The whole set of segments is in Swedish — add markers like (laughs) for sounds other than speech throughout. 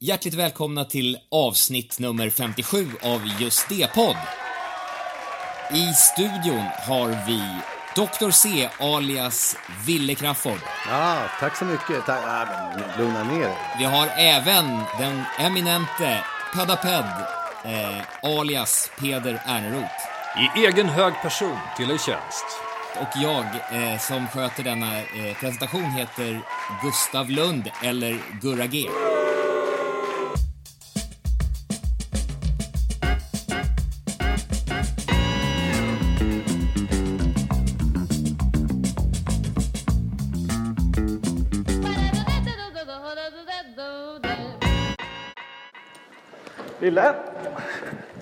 Hjärtligt välkomna till avsnitt nummer 57 av Just det-podd. I studion har vi Dr. C alias Ville Crafoord. Ja, tack så mycket. Tack. Men lugna ner. Vi har även den eminente Padaped eh, alias Peder Erneroth. I egen hög person till er tjänst. Och jag eh, som sköter denna eh, presentation heter Gustav Lund eller Gurra G. Lille,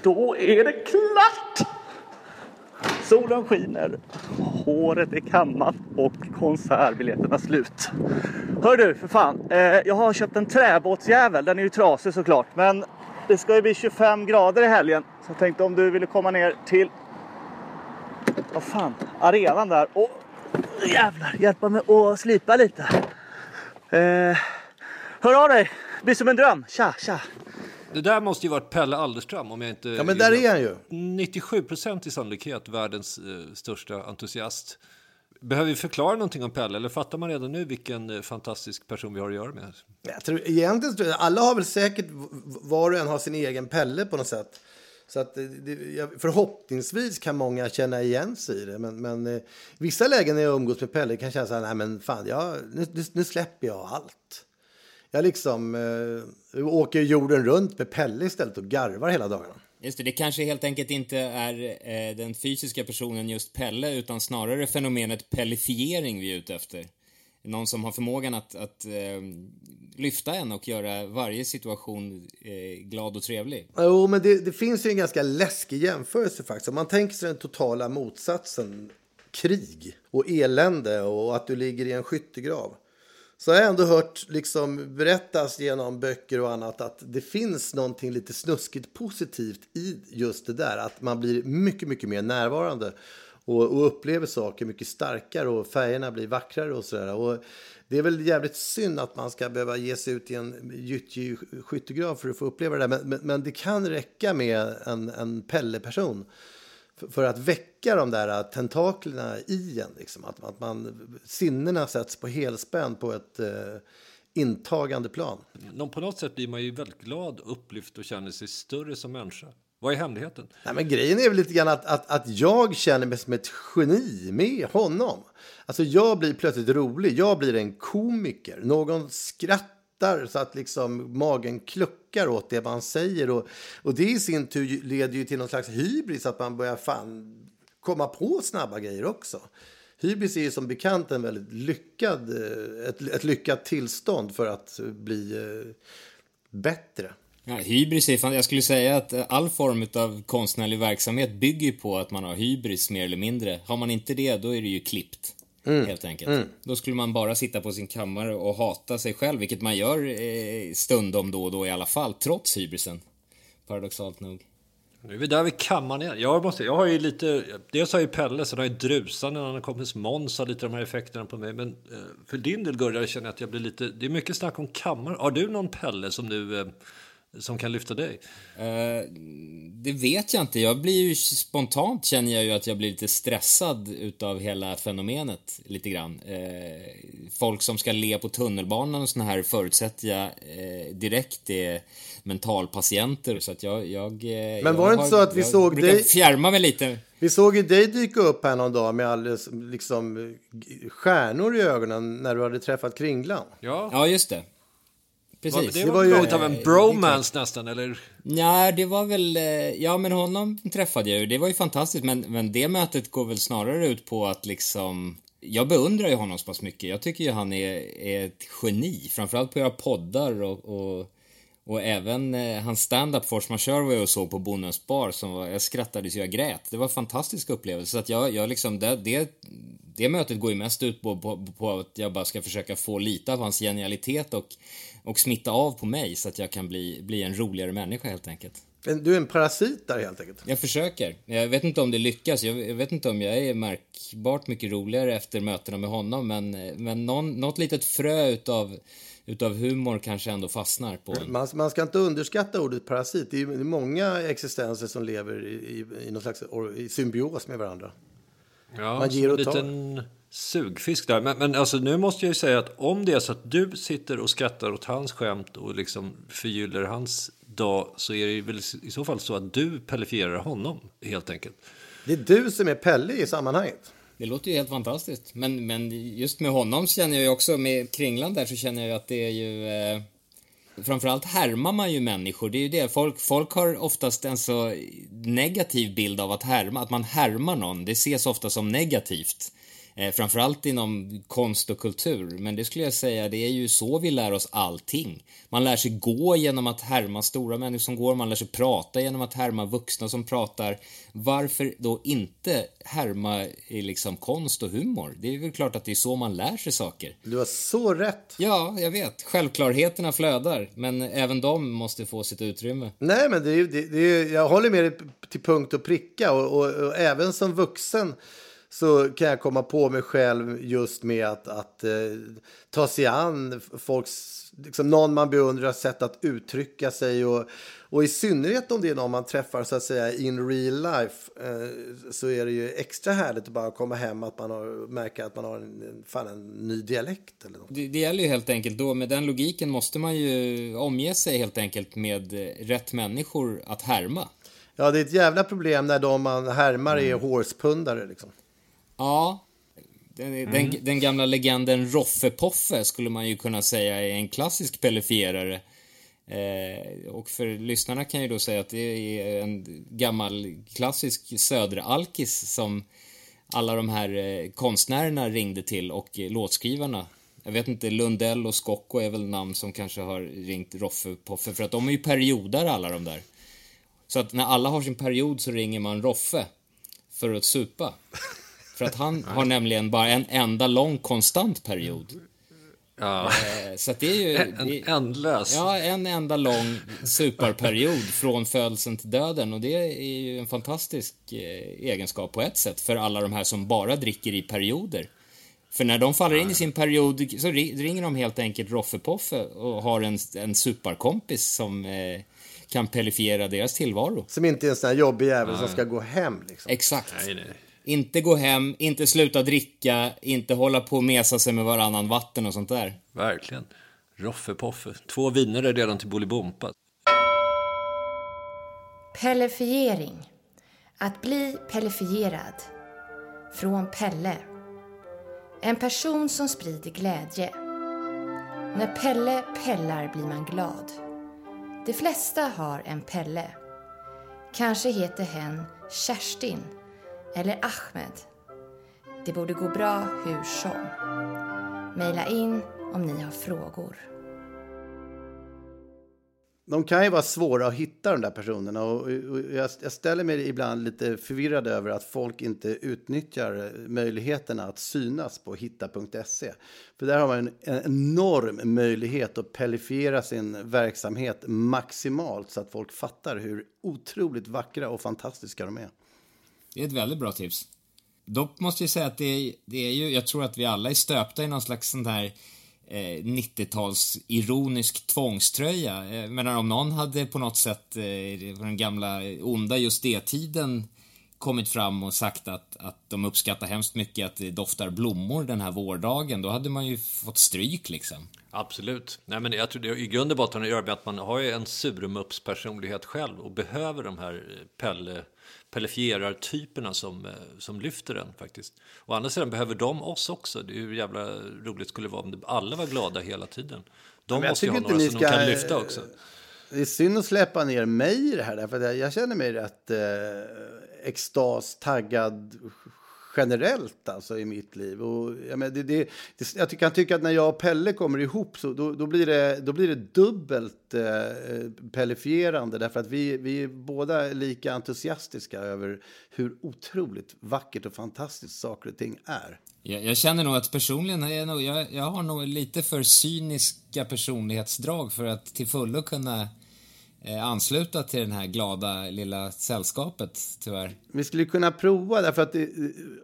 då är det klart! Solen skiner, håret är kammat och konsertbiljetterna slut. Hör du, för fan. Eh, jag har köpt en träbåtsjävel. Den är ju trasig såklart. Men det ska ju bli 25 grader i helgen. Så jag tänkte om du ville komma ner till... Vad fan, arenan där. Och jävlar, hjälpa mig att slipa lite. Eh, hör av dig. Det Blir som en dröm. Tja, tja. Det där måste ju varit Pelle Alderström om jag inte... Ja, men där är han ju. 97 procent i sannolikhet världens eh, största entusiast. Behöver vi förklara någonting om Pelle eller fattar man redan nu vilken eh, fantastisk person vi har att göra med? Jag tror, egentligen tror jag, alla har väl säkert, var och en har sin egen Pelle på något sätt. Så att jag- förhoppningsvis kan många känna igen sig i det. Men, men eh, vissa lägen när jag umgås med Pelle kan jag känna så här, nej men fan, jag, nu, nu släpper jag allt. Jag liksom eh, åker jorden runt med Pelle istället och garvar hela dagarna. Just det, det kanske helt enkelt inte är eh, den fysiska personen just Pelle utan snarare fenomenet pellifiering vi är ute efter. Någon som har förmågan att, att eh, lyfta en och göra varje situation eh, glad och trevlig. Jo, men det, det finns ju en ganska läskig jämförelse faktiskt. Om man tänker sig den totala motsatsen, krig och elände och att du ligger i en skyttegrav. Så har jag ändå hört liksom berättas genom böcker och annat att det finns någonting lite snuskigt positivt i just det där. Att man blir mycket, mycket mer närvarande och, och upplever saker mycket starkare och färgerna blir vackrare och sådär. Och det är väl jävligt synd att man ska behöva ge sig ut i en gyttjig skyttegrav för att få uppleva det där. Men, men, men det kan räcka med en, en Pelle-person för, för att väcka de där tentaklerna i en. Liksom. Att, att man, sinnena sätts på helspänn på ett eh, intagande plan. Någon, på något sätt blir man ju väldigt glad, upplyft och känner sig större som människa. Vad är hemligheten? Nej, men grejen är väl lite grann att, att, att jag känner mig som ett geni med honom. Alltså jag blir plötsligt rolig. Jag blir en komiker. Någon skrattar skrattar så att liksom magen kluckar åt det man säger. Och, och det i sin tur leder ju till någon slags hybris. Att man börjar fan komma på snabba grejer också. Hybris är ju som bekant en väldigt lyckad, eh, ett, ett lyckat tillstånd för att bli eh, bättre. Ja, hybris är fan, jag skulle säga att eh, all form av konstnärlig verksamhet bygger på att man har hybris mer eller mindre. Har man inte det, då är det ju klippt. Helt enkelt. Då skulle man bara sitta på sin kammare och hata sig själv, vilket man gör eh, stundom då och då i alla fall, trots hybrisen. Paradoxalt nog. Nu är vi där vid kammaren igen. Jag, måste, jag har ju lite, dels har jag ju Pelle, sen har jag Drusan, en annan kompis Måns har lite de här effekterna på mig. Men eh, för din del Gurra, känner jag att jag blir lite, det är mycket snack om kammare. Har du någon Pelle som du, eh, som kan lyfta dig? Eh, det vet jag inte. Jag blir ju spontant känner jag ju att jag blir lite stressad utav hela fenomenet lite grann. Eh, folk som ska le på tunnelbanan och såna här förutsätter jag eh, direkt är mentalpatienter. Så att jag... jag Men var jag det inte så att vi såg dig- fjärma mig lite. Vi såg ju dig dyka upp här någon dag med alldeles liksom stjärnor i ögonen när du hade träffat Kringlan. Ja, Ja, just det. Det Precis. var, det var ju- något av en bromance nästan, eller? Nej, det var väl... eh, Ja, men honom träffade jag ju. Det var ju fantastiskt. Men, men det mötet går väl snarare ut på att liksom... Jag beundrar ju honom så pass mycket. Jag tycker ju han är, är ett geni. Framförallt på att göra poddar och, och, och även eh, hans stand-up Force Majeure var jag och såg på Bonnens bar. Som var, jag skrattade så jag grät. Det var en fantastisk upplevelse. Så att jag, jag liksom... Det, det, det mötet går ju mest ut på, på, på att jag bara ska försöka få lite av hans genialitet och, och smitta av på mig så att jag kan bli, bli en roligare människa helt enkelt. En- Du är en parasit där helt enkelt. Jag försöker. Jag vet inte om det lyckas. Jag vet inte om jag är märkbart mycket roligare efter mötena med honom. Men, men någon, något litet frö utav, utav humor kanske ändå fastnar på en. Man, man ska inte underskatta ordet parasit. Det är många existenser som lever i, i, i någon slags or, i symbios med varandra. Ja, Man ger och tar. liten sugfisk där. Men, men alltså, nu måste jag ju säga att om det är så att du sitter och skrattar åt hans skämt och liksom förgyller hans dag så är det väl i så fall så att du pelifierar honom helt enkelt. Det är du som är Pelle i sammanhanget. Det låter ju helt fantastiskt. Men, men just med honom känner jag ju också, med Kringlan där så känner jag ju att det är ju... Eh, framförallt härmar man ju människor. Det är ju det. Folk, folk har oftast en så negativ bild av att härma. Att man härmar någon. Det ses ofta som negativt. Eh, framförallt inom konst och kultur. Men det skulle jag säga, det är ju så vi lär oss allting. Man lär sig gå genom att härma stora människor som går. Man lär sig prata genom att härma vuxna som pratar. Varför då inte härma i liksom konst och humor? Det är väl klart att det är så man lär sig saker. Du har så rätt. Ja, jag vet. Självklarheterna flödar. Men även de måste få sitt utrymme. Nej, men det är, det är, jag håller med dig till punkt och pricka. Och, och, och även som vuxen så kan jag komma på mig själv just med att, att eh, ta sig an folks, liksom någon man beundrar sätt att uttrycka sig. Och, och i synnerhet om det är någon man träffar så att säga in real life eh, så är det ju extra härligt att bara komma hem att man har, märker att man har en, fan en ny dialekt eller något. Det, det gäller ju helt enkelt då, med den logiken måste man ju omge sig helt enkelt med rätt människor att härma. Ja, det är ett jävla problem när de man härmar är hårspundare liksom. Ja, den, den, den gamla legenden Roffe-Poffe skulle man ju kunna säga är en klassisk pelifierare. Eh, och för lyssnarna kan jag ju då säga att det är en gammal klassisk söderalkis som alla de här eh, konstnärerna ringde till och eh, låtskrivarna. Jag vet inte, Lundell och Skocko är väl namn som kanske har ringt Roffe-Poffe för att de är ju periodare alla de där. Så att när alla har sin period så ringer man Roffe för att supa. (laughs) För att han har nämligen bara en enda lång konstant period. Ja, Eh, Så att det är ju... en ändlös. ja, en enda lång superperiod från födseln till döden. Och det är ju en fantastisk eh, egenskap på ett sätt för alla de här som bara dricker i perioder. För när de faller in i sin period så ri- ringer de helt enkelt Roffe-Poffe och har en, en superkompis som eh, kan pellifiera deras tillvaro. Som inte är en sån här jobbig jävel som ska gå hem liksom. Exakt. Nej, nej. Inte gå hem, inte sluta dricka, inte hålla på och mesa sig med varannan vatten och sånt där. Verkligen. Roffe Poffe. Två viner är redan till Bolibompa. Pellifiering. Att bli pellifierad. Från Pelle. En person som sprider glädje. När Pelle pellar blir man glad. De flesta har en Pelle. Kanske heter hen Kerstin eller Ahmed. Det borde gå bra hur som. Mejla in om ni har frågor. De kan ju vara svåra att hitta de där personerna och, jag, ställer mig ibland lite förvirrad över att folk inte utnyttjar möjligheterna att synas på hitta.se. För där har man en, en enorm möjlighet att pellifiera sin verksamhet maximalt så att folk fattar hur otroligt vackra och fantastiska de är. Det är ett väldigt bra tips. Dock måste jag säga att det är, det är ju, jag tror att vi alla är stöpta i någon slags sån där eh, 90-tals ironisk tvångströja. Eh, men om någon hade på något sätt eh, den gamla onda just det-tiden kommit fram och sagt att, att de uppskattar hemskt mycket att det doftar blommor den här vårdagen, då hade man ju fått stryk liksom. Absolut. Nej, men jag tror det i grund och botten har att göra med att man har ju en surmuppspersonlighet själv och behöver de här eh, pelle, pellefierar-typerna som, eh, som lyfter den faktiskt. Å andra sidan behöver de oss också. Det är ju jävla roligt skulle det vara om alla var glada hela tiden. De Men jag måste ju ha några som ni de kan ska- lyfta också. Det är synd att släppa ner mig i det här, att jag, jag känner mig rätt eh, extas, taggad generellt alltså i mitt liv. Och, jag, menar, det, det, det, jag kan tycka att när jag och Pelle kommer ihop så då, då, blir, det, då blir det dubbelt eh, pellifierande därför att vi, vi är båda lika entusiastiska över hur otroligt vackert och fantastiskt saker och ting är. Jag, jag känner nog att personligen jag, nog, jag, jag har nog lite för cyniska personlighetsdrag för att till fullo kunna Eh, ansluta till den här glada lilla sällskapet, tyvärr. Vi skulle kunna prova därför att det, eh,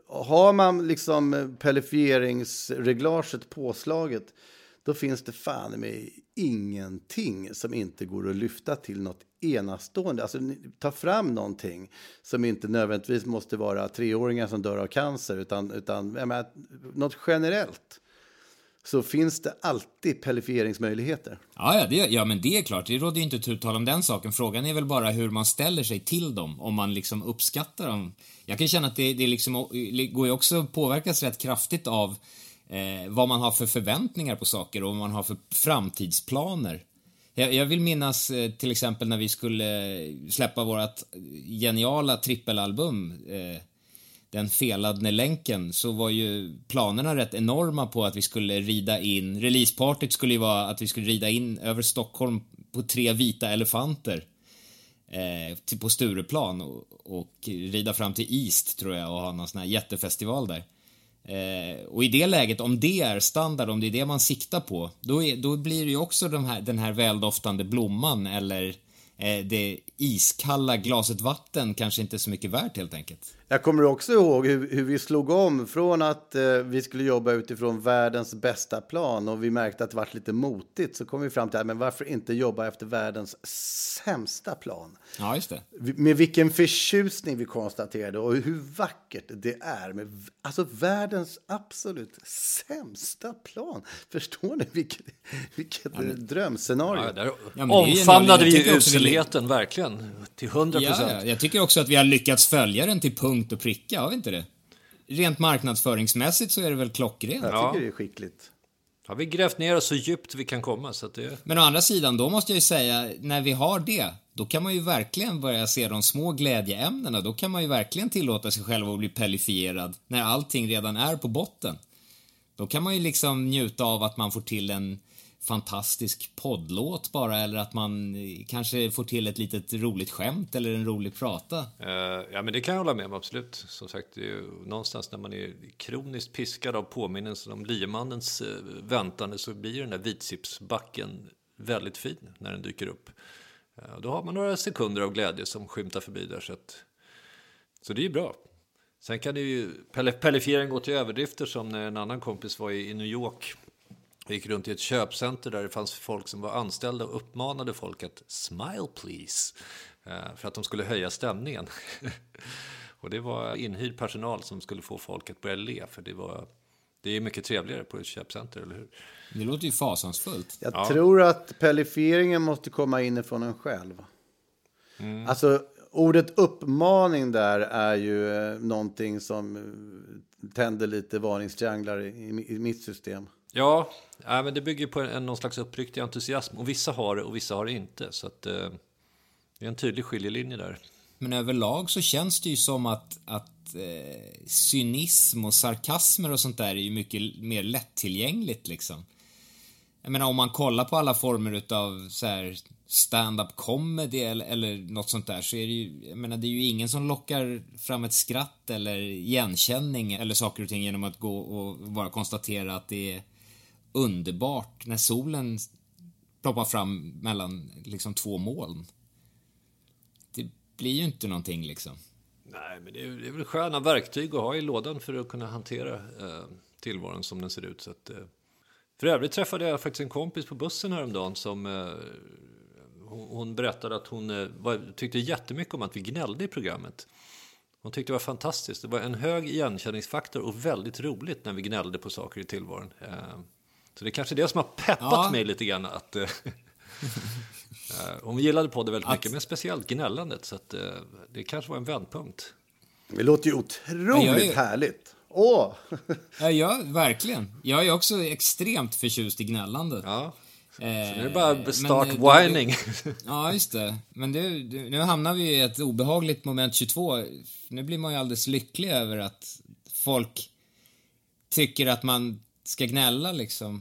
har man liksom eh, pellifieringsreglaget påslaget då finns det fan med ingenting som inte går att lyfta till något enastående. Alltså ta fram någonting som inte nödvändigtvis måste vara treåringar som dör av cancer utan, utan jag menar, något generellt så finns det alltid pellifieringsmöjligheter. Ja, ja, det, ja, men det är klart. Det råder ju inte tu tal om den saken. Frågan är väl bara hur man ställer sig till dem, om man liksom uppskattar dem. Jag kan känna att det, det liksom, går ju också att påverkas rätt kraftigt av eh, vad man har för förväntningar på saker och vad man har för framtidsplaner. Jag, jag vill minnas eh, till exempel när vi skulle släppa vårt geniala trippelalbum eh, den felade länken så var ju planerna rätt enorma på att vi skulle rida in, releasepartyt skulle ju vara att vi skulle rida in över Stockholm på tre vita elefanter eh, till, på Stureplan och, och rida fram till East tror jag och ha någon sån här jättefestival där. Eh, och i det läget, om det är standard, om det är det man siktar på, då, är, då blir det ju också den här, den här väldoftande blomman eller eh, det iskalla glaset vatten kanske inte är så mycket värt helt enkelt. Jag kommer också ihåg hur, hur vi slog om från att eh, vi skulle jobba utifrån världens bästa plan och vi märkte att det var lite motigt så kom vi fram till att men varför inte jobba efter världens sämsta plan. Ja, just det. Med vilken förtjusning vi konstaterade och hur vackert det är med alltså världens absolut sämsta plan. Förstår ni vilket, vilket eh, drömscenario? Ja, där Ja, men omfamnade vi uselheten verkligen till 100 Ja, procent. ja, jag tycker också att vi har lyckats följa den till punkt och pricka, har vi inte det? Rent marknadsföringsmässigt så är det väl klockrent. Jag tycker det är skickligt. Har vi grävt ner oss så djupt vi kan komma så att det... Men å andra sidan, då måste jag ju säga, när vi har det, då kan man ju verkligen börja se de små glädjeämnena. Då kan man ju verkligen tillåta sig själv att bli pellifierad, när allting redan är på botten. Då kan man ju liksom njuta av att man får till en fantastisk poddlåt bara, eller att man eh, kanske får till ett litet roligt skämt eller en rolig prata. Uh, ja, men det kan jag hålla med om, absolut. Som sagt, det är ju någonstans när man är kroniskt piskad av påminnelsen om liemannens eh, väntande så blir den där vitsipsbacken väldigt fin när den dyker upp. Uh, då har man några sekunder av glädje som skymtar förbi där. Så, att, så det är ju bra. Sen kan det ju, pelle- pellifiering gå till överdrifter som när en annan kompis var i, i New York och gick runt i ett köpcenter där det fanns folk som var anställda och uppmanade folk att smile please eh, för att de skulle höja stämningen. (laughs) och det var inhyrd personal som skulle få folk att börja le för det var det är mycket trevligare på ett köpcenter, eller hur? Det låter ju fasansfullt. Jag tror att pellifieringen måste komma inifrån en själv. Alltså, ordet uppmaning där är ju eh, någonting som eh, tänder lite varningstrianglar i, i, mitt system. Ja, ja, men det bygger på en, en, någon slags uppriktig entusiasm och vissa har det och vissa har det inte. Så att, eh, det är en tydlig skiljelinje där. Men överlag så känns det ju som att, att eh, cynism och sarkasmer och sånt där är ju mycket mer lättillgängligt liksom. Jag menar om man kollar på alla former utav så här stand-up comedy eller, eller något sånt där så är det ju, jag menar det är ju ingen som lockar fram ett skratt eller igenkänning eller saker och ting genom att gå och bara konstatera att det är underbart när solen ploppar fram mellan liksom två moln. Det blir ju inte någonting liksom. Nej, men det är, det är väl sköna verktyg att ha i lådan för att kunna hantera eh, tillvaron som den ser ut. Så att, eh. För övrigt träffade jag faktiskt en kompis på bussen häromdagen som eh, hon, hon berättade att hon eh, var, tyckte jättemycket om att vi gnällde i programmet. Hon tyckte det var fantastiskt. Det var en hög igenkänningsfaktor och väldigt roligt när vi gnällde på saker i tillvaron. Eh, så det är kanske det som har peppat Ja. mig lite grann. Att, eh, (laughs) hon gillade på det väldigt Att- mycket, men speciellt gnällandet. Så att, det kanske var en vändpunkt. Det låter ju otroligt jag är- härligt. Åh! (laughs) Ja, ja, verkligen. Jag är också extremt förtjust i gnällandet. Ja. Eh, Så nu är det bara men, start eh, whining. Ja, just det. Men det, nu hamnar vi i ett obehagligt moment 22. Nu blir man ju alldeles lycklig över att folk tycker att man ska gnälla liksom.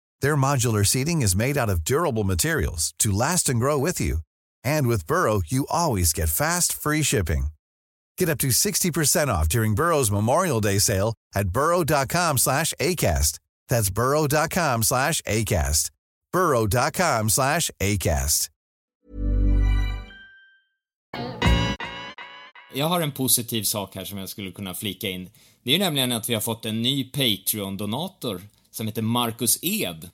Their modular seating is made out of durable materials to last and grow with you. And with Burrow, you always get fast, free shipping. Get up to 60% off during Burrow's Memorial Day sale at burrow.com slash ACAST. That's burrow.com slash ACAST. burrow.com slash ACAST. Jag har en positiv sak här som jag skulle kunna flika in. Det är nämligen att vi har fått en ny Patreon-donator som heter Marcus Ed.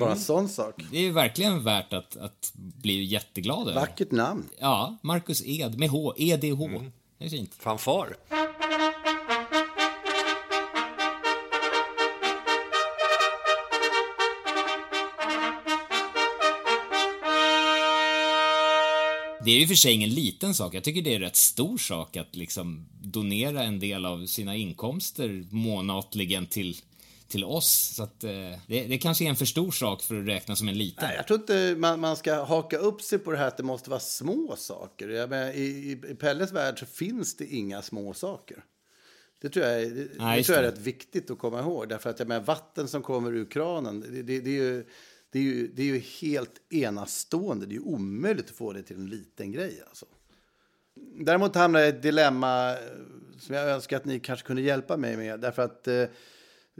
Bara en sån sak. Det är verkligen värt att, att bli jätteglad över. Vackert namn. Ja, Marcus Ed med H, EDH. Det är fint. Fanfar. Det är ju för sig ingen liten sak. Jag tycker det är rätt stor sak att liksom donera en del av sina inkomster månatligen till, till oss. Så att eh, det, det kanske är en för stor sak för att räkna som en liten. Nej, jag tror inte man, man ska haka upp sig på det här att det måste vara små saker. Jag menar, i, i, Pelles värld så finns det inga små saker. Det tror jag, det, Nej, det tror jag är rätt viktigt att komma ihåg. Därför att jag menar, vatten som kommer ur kranen, det, det, är ju, det, är ju, det är ju helt enastående. Det är omöjligt att få det till en liten grej. Alltså. Däremot hamnar jag i ett dilemma eh, som jag önskar att ni kanske kunde hjälpa mig med. Därför att eh,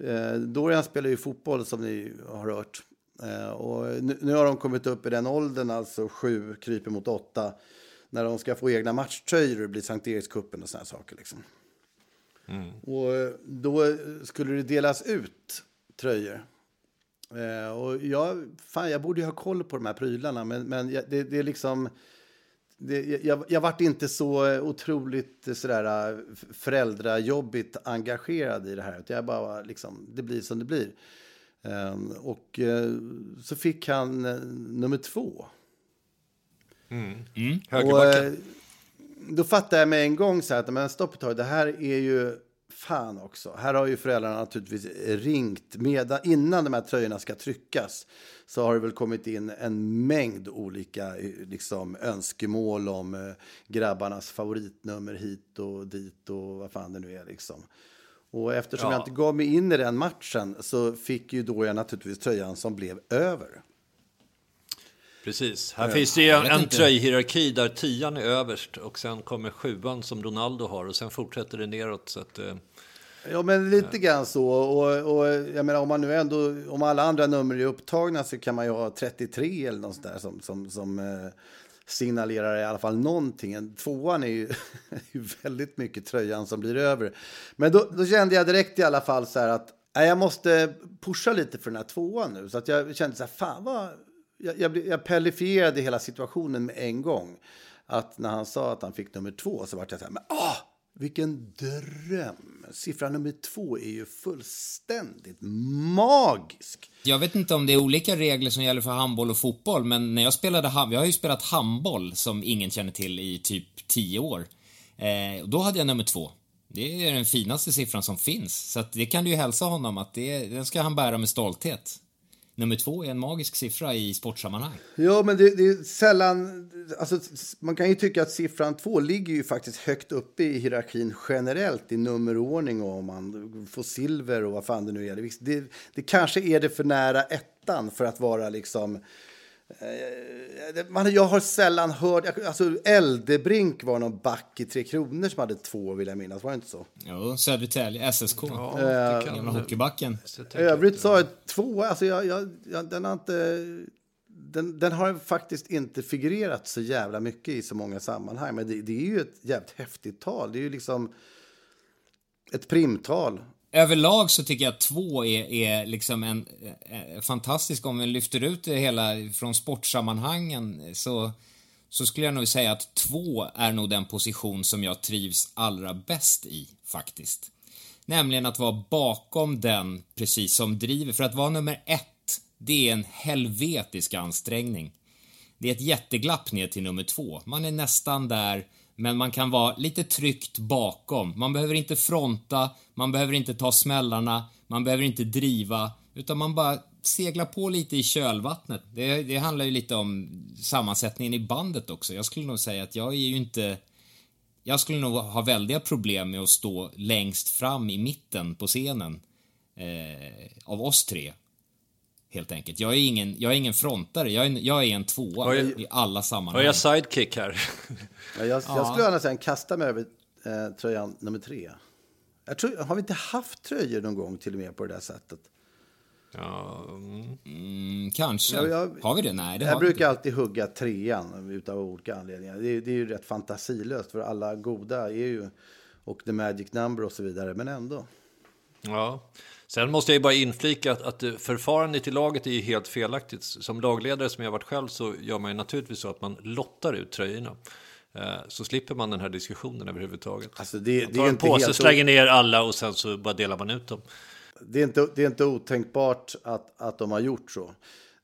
eh, Dorian spelar ju fotboll som ni har hört. Eh, och nu, nu har de kommit upp i den åldern, alltså sju kryper mot åtta. När de ska få egna matchtröjor och det blir Sankt Erikscupen och sådana saker. Liksom. Och eh, då skulle det delas ut tröjor. Eh, och jag, fan, jag borde ju ha koll på de här prylarna, men, men det, det är liksom... Det, jag, jag vart inte så otroligt eh, sådär, eh, föräldrajobbigt engagerad i det här. Jag bara, liksom, det blir som det blir. Ehm, och eh, så fick han eh, nummer två. Och, Högerbacken. eh, då fattade jag med en gång så här att men stopp ett tag, det här är ju fan också. Här har ju föräldrarna naturligtvis ringt med, innan de här tröjorna ska tryckas. Så har det väl kommit in en mängd olika eh, liksom, önskemål om eh, grabbarnas favoritnummer hit och dit och vad fan det nu är liksom. Och eftersom Ja. jag inte gav mig in i den matchen så fick ju då jag naturligtvis tröjan som blev över. Precis. Här finns det ju en, en tröjhierarki där tian är överst och sen kommer sjuan som Ronaldo har och sen fortsätter det neråt. Så att, eh, Ja, men lite grann så. Och, och jag menar, om man nu ändå, om alla andra nummer är upptagna så kan man ju ha 33 eller något där som, som, som eh, signalerar i alla fall någonting. En tvåan är ju, (laughs) är ju väldigt mycket tröjan som blir över. Men då, då kände jag direkt i alla fall så här att nej, jag måste pusha lite för den här tvåan nu. Så att jag kände så här, fan vad... Jag, jag, jag pellifierade hela situationen med en gång. Att när han sa att han fick nummer två så var jag så här, men ah! Vilken dröm! Siffra nummer två är ju fullständigt magisk. Jag vet inte om det är olika regler som gäller för handboll och fotboll, men när jag spelade jag har ju spelat handboll som ingen känner till i typ tio år. Eh, då hade jag nummer två. Det är den finaste siffran som finns. Så att det kan du ju hälsa honom att det, den ska han bära med stolthet. Nummer två är en magisk siffra i sportsammanhang. Ja, men det, det, är sällan... Alltså, man kan ju tycka att siffran två ligger ju faktiskt högt uppe i hierarkin generellt i nummerordning och om man får silver och vad fan det nu är. Det, det kanske är det för nära ettan för att vara liksom Eh, man, jag har sällan hört... Alltså Eldebrink var någon back i Tre Kronor som hade två, vill jag minnas. Var det inte så? Jo, Södertälje, SSK. Ja, äh, gamla hockeybacken. Övrigt sa jag två. Alltså jag, jag, jag, den har inte... Den, den, har faktiskt inte figurerat så jävla mycket i så många sammanhang. Men det, det är ju ett jävligt häftigt tal. Det är ju liksom ett primtal överlag så tycker jag att två är, är liksom en eh, fantastisk, om vi lyfter ut det hela från sportsammanhangen så, så skulle jag nog säga att två är nog den position som jag trivs allra bäst i, faktiskt. Nämligen att vara bakom den precis som driver. För att vara nummer ett, det är en helvetisk ansträngning. Det är ett jätteglapp ner till nummer två. Man är nästan där men man kan vara lite tryggt bakom. Man behöver inte fronta, man behöver inte ta smällarna, man behöver inte driva, utan man bara seglar på lite i kölvattnet. Det, det handlar ju lite om sammansättningen i bandet också. Jag skulle nog säga att jag är ju inte... Jag skulle nog ha väldiga problem med att stå längst fram i mitten på scenen eh, av oss tre helt enkelt. Jag är ingen, jag är ingen frontare, jag är, jag är en tvåa jag, i alla sammanhang. Har jag sidekick här? (laughs) ja, jag, jag skulle gärna säga kasta mig över eh, tröjan nummer tre. Jag tror, har vi inte haft tröjor någon gång till och med på det där sättet? Ja, mm, kanske. Ja, jag, har vi det? Nej, det Jag brukar inte. alltid hugga trean utav olika anledningar. Det, det är ju rätt fantasilöst för alla goda är ju och the magic number och så vidare, men ändå. Ja, Sen måste jag ju bara inflika att, att förfarandet i laget är ju helt felaktigt. Som lagledare som jag varit själv så gör man ju naturligtvis så att man lottar ut tröjorna. Eh, så slipper man den här diskussionen överhuvudtaget. Alltså det, man tar en påse, slänger ner alla och sen så bara delar man ut dem. Det är inte, det är inte otänkbart att, att de har gjort så.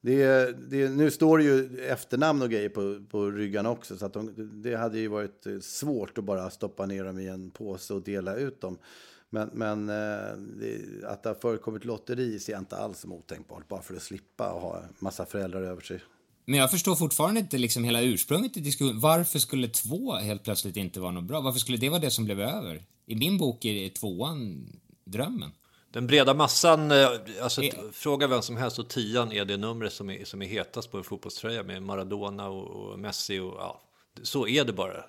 Det, det, nu står det ju efternamn och grejer på, på ryggarna också. Så att de, det hade ju varit svårt att bara stoppa ner dem i en påse och dela ut dem. Men, men eh, att det har förekommit lotteri ser jag inte alls som otänkbart. Bara för att slippa ha massa föräldrar över sig. Men jag förstår fortfarande inte liksom hela ursprunget i diskussionen. Varför skulle två helt plötsligt inte vara något bra? Varför skulle det vara det som blev över? I min bok är tvåan drömmen. Den breda massan, eh, alltså e fråga vem som helst och tian är det numret som är, som är hetast på en fotbollströja med Maradona och, och Messi och ja, så är det bara.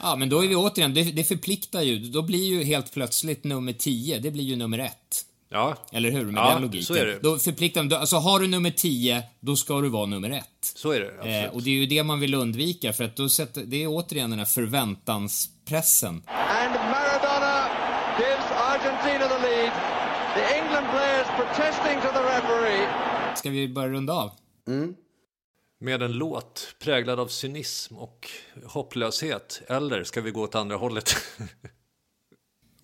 Ja, men då är vi återigen, det, det förpliktar ju. Då blir ju helt plötsligt nummer 10, det blir ju nummer 1. Ja. Eller hur? Med ja, den logiken. så är det. Då förpliktar man, alltså har du nummer 10, då ska du vara nummer 1. Så är det, absolut. Eh, och det är ju det man vill undvika, för att då sätter, det är återigen den här förväntanspressen. And Maradona gives Argentina the lead. The England players protesting to the referee. Ska vi börja runda av? Mm med en låt präglad av cynism och hopplöshet? Eller ska vi gå åt andra hållet? (laughs)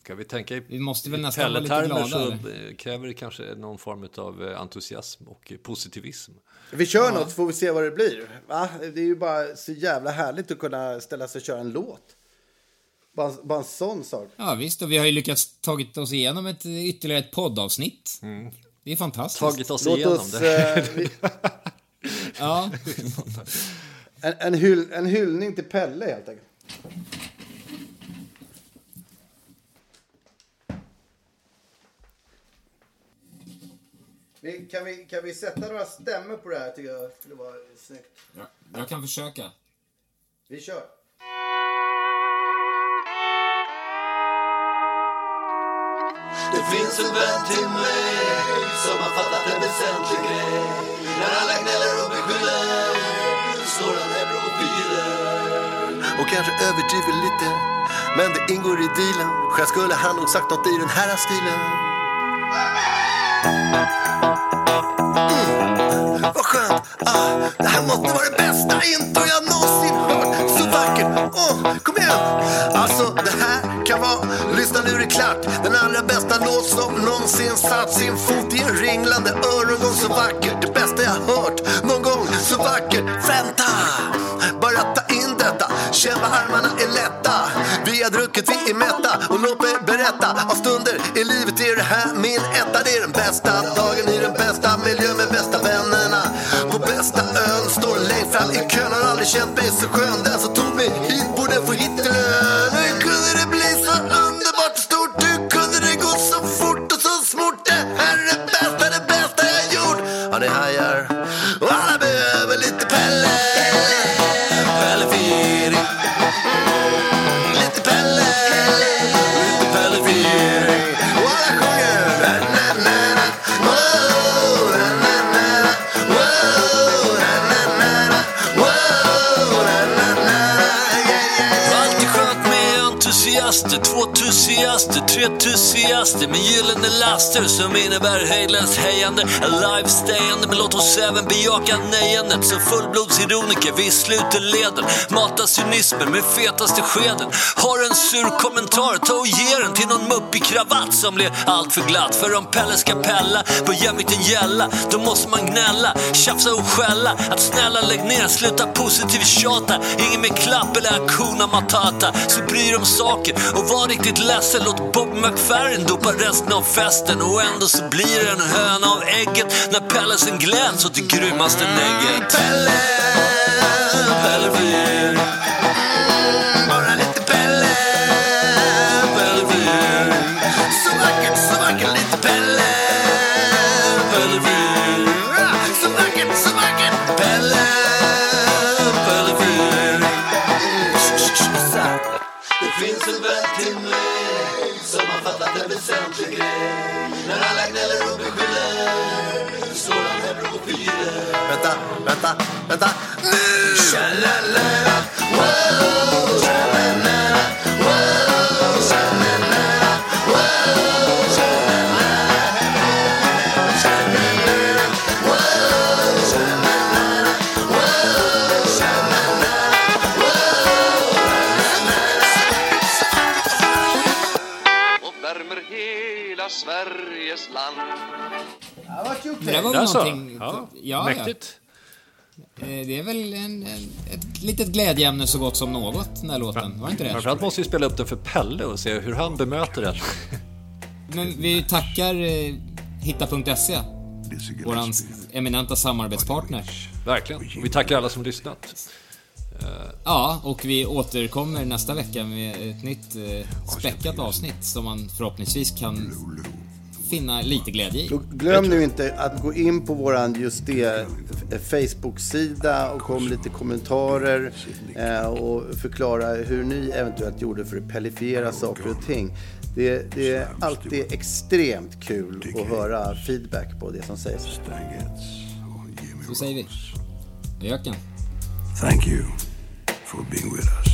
Ska vi tänka i, vi måste väl nästan vara lite glada, så eller? kräver det kanske någon form av eh, entusiasm och positivism. Vi kör ja. något så får vi se vad det blir. Va? Det är ju bara så jävla härligt att kunna ställa sig och köra en låt. Bara, bara en sån sak. Ja visst, och vi har ju lyckats tagit oss igenom ett, ytterligare ett poddavsnitt. Mm. Det är fantastiskt. Tagit oss Låt igenom oss, det. Eh, vi... (laughs) Ja. (laughs) en, en, hyll, en hyllning till Pelle helt enkelt. Vi, kan, vi, kan vi sätta några stämmor på det här tycker jag skulle vara snyggt. Ja, jag kan försöka. Vi kör. Det finns en vän till mig som har fattat en kanske överdriver lite. Men det ingår i dealen. Själv skulle han nog sagt något i den här stilen. Mm. Vad skönt, ah, det här måste vara det bästa intro jag någonsin hört. Så vackert, oh, kom igen. Alltså det här kan vara, lyssna nu är det klart. Den allra bästa låt som någonsin satt sin fot i en ringlande örongång. Så vackert, det bästa jag hört någon gång. Så vackert, vänta. Kämpa, armarna är lätta Vi har druckit, vi är mätta och låt mig berätta av stunder i livet är det här min etta. Det är den bästa dagen i den bästa miljön med bästa vännerna. På bästa ön står längst fram i kön, har aldrig känt mig så skön. Den som tog mig hit entusiaster, tusiaster, tre med gyllene laster som innebär hejdlöst hejande, alive stayande. Men låt oss även bejaka nejandet som fullblodsironiker. Vi sluter leden, matar cynismen med fetaste skeden. Har en sur kommentar, ta och ge den till någon muppig kravatt som blir allt för glatt. För om Pelle ska pella på jämvikten gälla, då måste man gnälla, tjafsa och skälla. Att snälla lägg ner, sluta positivt tjata. Ingen med klapp eller akuna Matata. Så bry dig om saker och var riktigt ledsen. Låt Bob McFerrin dopa resten av festen. Och ändå så blir det en höna av ägget när Pellesen gläds åt det grymmaste negget. Pelle, Pelle Bara Vänta, vänta, vänta. Nu! Tja-la-la-la, wow, tja-la-la-la, wow, tja-la-la-la, wow, tja-la-la-la, tja-la-la-la, wow, tja-la-la-la, wow, tja-la-la-la, och värmer hela Sveriges land. Det där var väl Jaså? någonting... Ja, ja, mäktigt. Eh, Det är väl en, en, ett litet glädjeämne så gott som något, den här låten. Var inte det? Framförallt måste vi spela upp den för Pelle och se hur han bemöter den. Men vi tackar eh, Hitta.se, våran eminenta samarbetspartner. Verkligen. Och vi tackar alla som lyssnat. Ja, och vi återkommer nästa vecka med ett nytt eh, späckat avsnitt som man förhoppningsvis kan finna lite glädje i. Glöm nu inte att gå in på våran just det eh, Facebook-sida och kom lite kommentarer eh, och förklara hur ni eventuellt gjorde för att pellifiera saker och ting. Det, det är alltid extremt kul att höra feedback på det som sägs. Så säger vi. Öken. Thank you for being with us.